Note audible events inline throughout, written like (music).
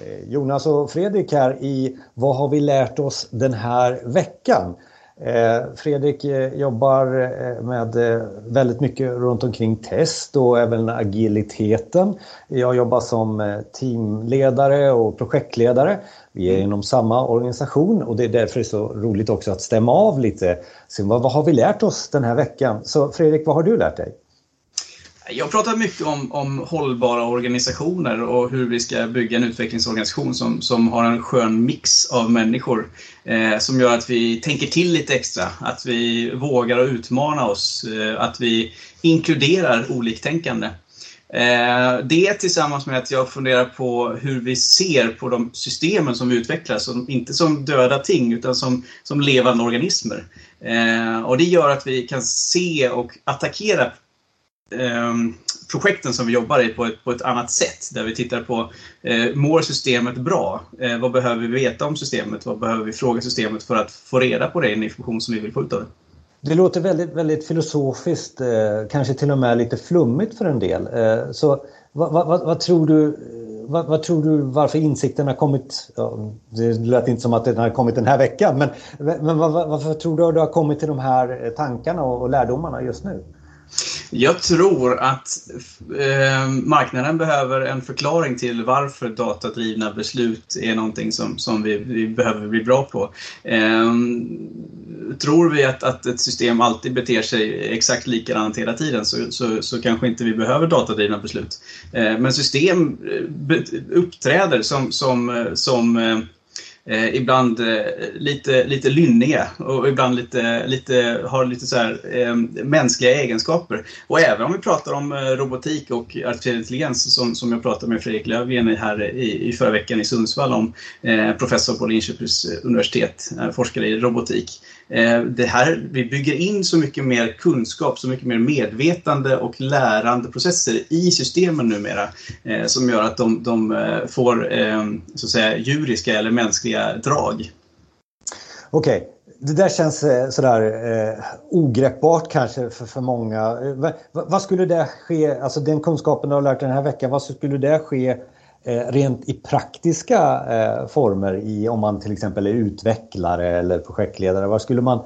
Eh, Jonas och Fredrik här i Vad har vi lärt oss den här veckan? Eh, Fredrik eh, jobbar med väldigt mycket runt omkring test och även agiliteten. Jag jobbar som teamledare och projektledare. Vi är inom samma organisation och det är därför det är så roligt också att stämma av lite. Så vad har vi lärt oss den här veckan? Så Fredrik, vad har du lärt dig? Jag pratar mycket om, om hållbara organisationer och hur vi ska bygga en utvecklingsorganisation som, som har en skön mix av människor. Eh, som gör att vi tänker till lite extra, att vi vågar utmana oss, eh, att vi inkluderar oliktänkande. Eh, det tillsammans med att jag funderar på hur vi ser på de systemen som vi utvecklar, som, inte som döda ting utan som, som levande organismer. Eh, och det gör att vi kan se och attackera Ehm, projekten som vi jobbar i på ett, på ett annat sätt. Där vi tittar på, eh, mår systemet bra? Eh, vad behöver vi veta om systemet? Vad behöver vi fråga systemet för att få reda på den information som vi vill få ut av det? Det låter väldigt, väldigt filosofiskt, eh, kanske till och med lite flummigt för en del. Eh, så vad, vad, vad, tror du, vad, vad, tror du varför insikten har kommit? Ja, det lät inte som att den har kommit den här veckan, men, men varför tror du att du har kommit till de här eh, tankarna och, och lärdomarna just nu? Jag tror att eh, marknaden behöver en förklaring till varför datadrivna beslut är någonting som, som vi, vi behöver bli bra på. Eh, tror vi att, att ett system alltid beter sig exakt likadant hela tiden så, så, så kanske inte vi behöver datadrivna beslut. Eh, men system eh, uppträder som, som, eh, som eh, eh, ibland eh, lite, lite lynniga och ibland lite, lite, har lite så här, eh, mänskliga egenskaper. Och även om vi pratar om eh, robotik och artificiell intelligens som, som jag pratade med Fredrik Löfven här i, i förra veckan i Sundsvall om, eh, professor på Linköpings universitet, eh, forskare i robotik. Eh, det här, vi bygger in så mycket mer kunskap, så mycket mer medvetande och lärandeprocesser i systemen numera eh, som gör att de, de eh, får eh, så att säga, djuriska eller mänskliga drag. Okej, okay. Det där känns eh, sådär eh, ogreppbart kanske för, för många. vad, vad skulle det ske, alltså den kunskapen du har lärt dig den här veckan, vad skulle det ske Eh, rent i praktiska eh, former i om man till exempel är utvecklare eller projektledare? Vad skulle man,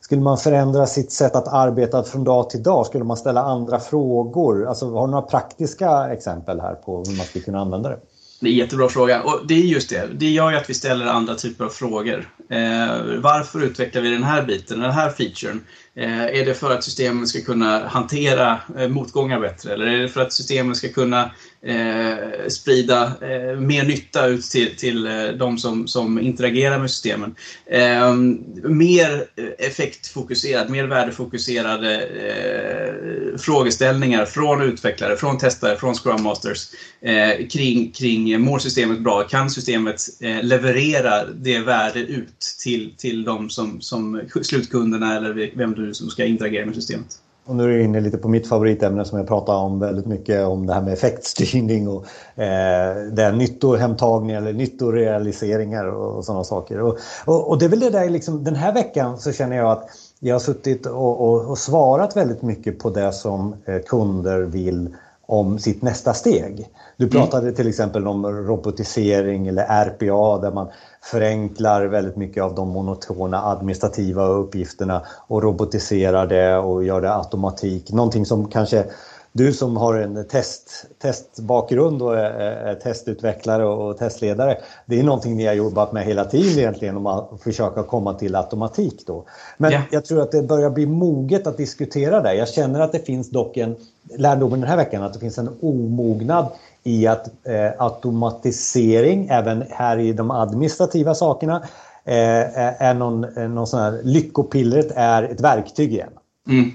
skulle man förändra sitt sätt att arbeta från dag till dag? Skulle man ställa andra frågor? Alltså, har du några praktiska exempel här på hur man skulle kunna använda det? Det är en jättebra fråga. Och det är just det. Det gör ju att vi ställer andra typer av frågor. Eh, varför utvecklar vi den här biten, den här featuren? Eh, är det för att systemen ska kunna hantera eh, motgångar bättre? Eller är det för att systemen ska kunna eh, sprida eh, mer nytta ut till, till eh, de som, som interagerar med systemen. Ehm, eh, mer effektfokuserad, mer värdefokuserade eh, frågeställningar från utvecklare, från testare, från Scrum Masters eh, kring, kring eh, mår systemet bra? Kan systemet eh, leverera det värde ut till, till de som, som slutkunderna eller vem du som ska interagera med systemet? Och nu är du inne lite på mitt favoritämne som jag pratar om väldigt mycket om det här med effektstyrning och eh, det är nyttohemtagning eller nyttorealiseringar och, och sådana saker. Och, och, och, det är väl det där liksom, den här veckan så känner jag att jag har suttit och, och, och svarat väldigt mycket på det som eh, kunder vill om sitt nästa steg. Du mm. pratade mm. till exempel om robotisering eller RPA där man förenklar väldigt mycket av de monotona administrativa uppgifterna och robotiserar det och gör det automatik. Någonting som kanske du som har en test, testbakgrund och är, är testutvecklare och testledare, det är någonting ni har jobbat med hela tiden egentligen om att försöka komma till automatik då. Men yeah. jag tror att det börjar bli moget att diskutera det. Jag känner att det finns dock en lärdom den här veckan att det finns en omognad i att eh, automatisering, även här i de administrativa sakerna, eh, är någon, någon sån här lyckopillret är ett verktyg igen. Mm.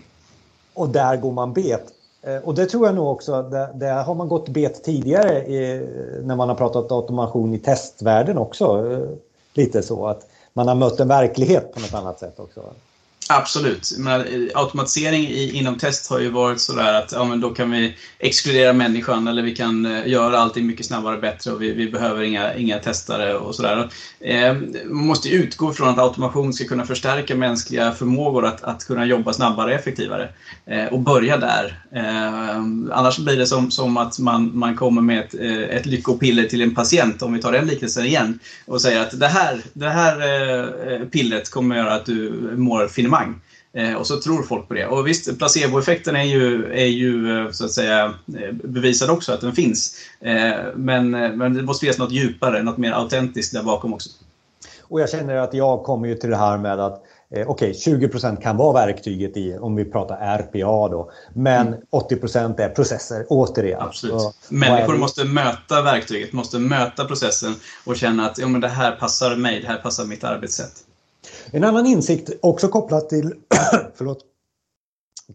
Och där går man bet. Eh, och det tror jag nog också, där, där har man gått bet tidigare i, när man har pratat automation i testvärlden också. Eh, lite så att man har mött en verklighet på något annat sätt också. Absolut. Men, eh, automatisering i, inom test har ju varit sådär att ja, men då kan vi exkludera människan eller vi kan eh, göra allting mycket snabbare och bättre och vi, vi behöver inga, inga testare och sådär. Eh, man måste utgå från att automation ska kunna förstärka mänskliga förmågor att, att kunna jobba snabbare och effektivare. Eh, och börja där. Eh, annars blir det som, som att man, man kommer med ett, eh, ett lyckopiller till en patient, om vi tar den liknelsen igen, och säger att det här, det här pillret kommer att göra att du mår finemang evenemang. Eh, och så tror folk på det. Och visst, placeboeffekten är ju, är ju eh, så att säga eh, bevisad också att den finns. Men, men det måste finnas något djupare, något mer autentiskt där bakom också. Och jag känner att jag kommer ju till det här med att eh, okej, okay, 20% kan vara verktyget i, om vi pratar RPA då, men mm. 80% är processer, återigen. Absolut. Och, Människor och måste möta verktyget, måste möta processen och känna att ja, men det här passar mig, det här passar mitt arbetssätt. En annan insikt också kopplat till, (clears throat) förlåt,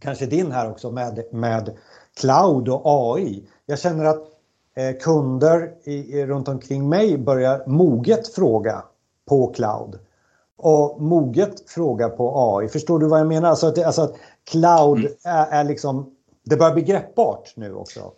kanske din här också med, med cloud och AI. Jag känner att eh, kunder i, runt omkring mig börjar moget fråga på cloud och moget fråga på AI. Förstår du vad jag menar? Alltså att, alltså att cloud mm. är, är liksom, det börjar bli greppbart nu också.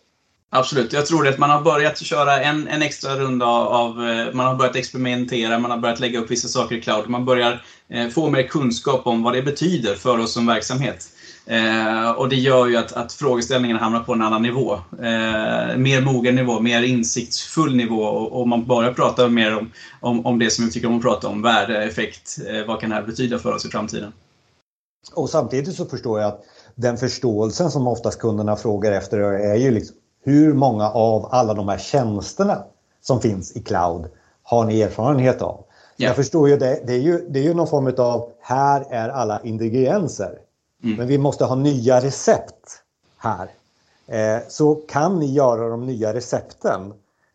Absolut, jag tror det. Att man har börjat köra en, en extra runda av, eh, man har börjat experimentera, man har börjat lägga upp vissa saker i cloud. Man börjar eh, få mer kunskap om vad det betyder för oss som verksamhet. Eh, och det gör ju att, att frågeställningen hamnar på en annan nivå. Eh, mer mogen nivå, mer insiktsfull nivå och, och, man börjar prata mer om, om, om det som vi tycker om att prata om, värde, effekt. Eh, vad kan det här betyda för oss i framtiden? Och samtidigt så förstår jag att den förståelsen som oftast kunderna frågar efter är ju liksom hur många av alla de här tjänsterna som finns i cloud har ni erfarenhet av? Yeah. Jag förstår ju det, det är ju, det är ju någon form av här är alla ingredienser. Mm. Men vi måste ha nya recept här. Eh, så kan ni göra de nya recepten?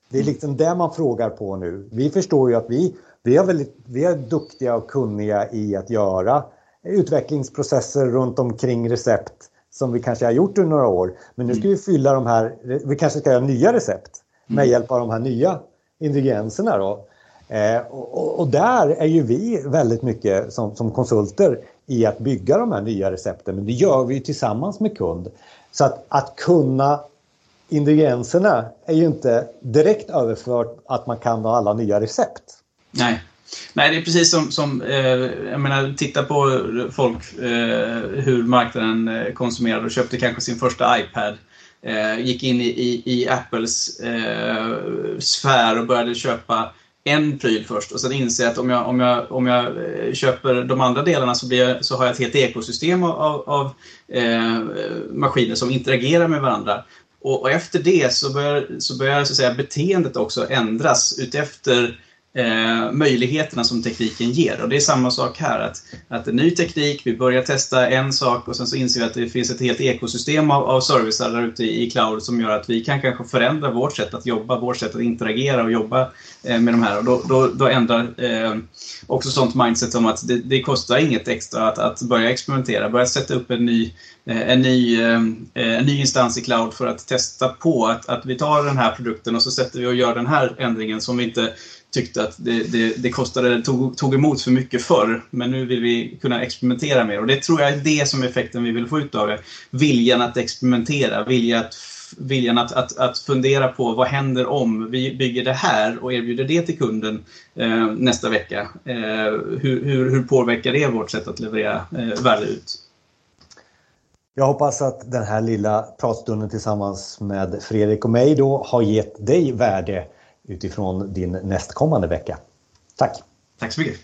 Det är mm. liksom det man frågar på nu. Vi förstår ju att vi, vi, är, väldigt, vi är duktiga och kunniga i att göra utvecklingsprocesser runt omkring recept som vi kanske har gjort under några år. Men nu ska vi fylla de här, vi kanske ska göra nya recept med mm. hjälp av de här nya ingredienserna. Då. Eh, och, och, där är ju vi väldigt mycket som, som, konsulter i att bygga de här nya recepten. Men det gör vi tillsammans med kund. Så att, att kunna ingredienserna är ju inte direkt överfört att man kan alla nya recept. Nej. Nej, det är precis som, som eh, jag menar, titta på folk, eh, hur marknaden eh, konsumerade och köpte kanske sin första iPad. Eh, gick in i, i, i Apples eh, sfär och började köpa en pryl först och sen inser att om jag, om jag, om jag eh, köper de andra delarna så, blir jag, så har jag ett helt ekosystem av, av eh, maskiner som interagerar med varandra. Och, och, efter det så börjar, så börjar så att säga, beteendet också ändras utefter eh, möjligheterna som tekniken ger. Och det är samma sak här, att, att en ny teknik, vi börjar testa en sak och sen så inser vi att det finns ett helt ekosystem av, av servicer där ute i cloud som gör att vi kan kanske förändra vårt sätt att jobba, vårt sätt att interagera och jobba eh, med de här. Och då, då, då ändrar eh, också sånt mindset som att det, det, kostar inget extra att, att börja experimentera, börja sätta upp en ny eh, en ny, eh, en ny instans i cloud för att testa på att, att vi tar den här produkten och så sätter vi och gör den här ändringen som vi inte tyckte att det, det, det kostade, tog, tog emot för mycket förr. Men nu vill vi kunna experimentera mer och det tror jag är det som är effekten vi vill få ut av det. Viljan att experimentera, viljan att viljan att, att, att fundera på vad händer om vi bygger det här och erbjuder det till kunden eh, nästa vecka. Eh, hur, hur, hur påverkar det vårt sätt att leverera eh, värde ut? Jag hoppas att den här lilla pratstunden tillsammans med Fredrik och mig då har gett dig värde utifrån din nästkommande vecka. Tack! Tack så mycket!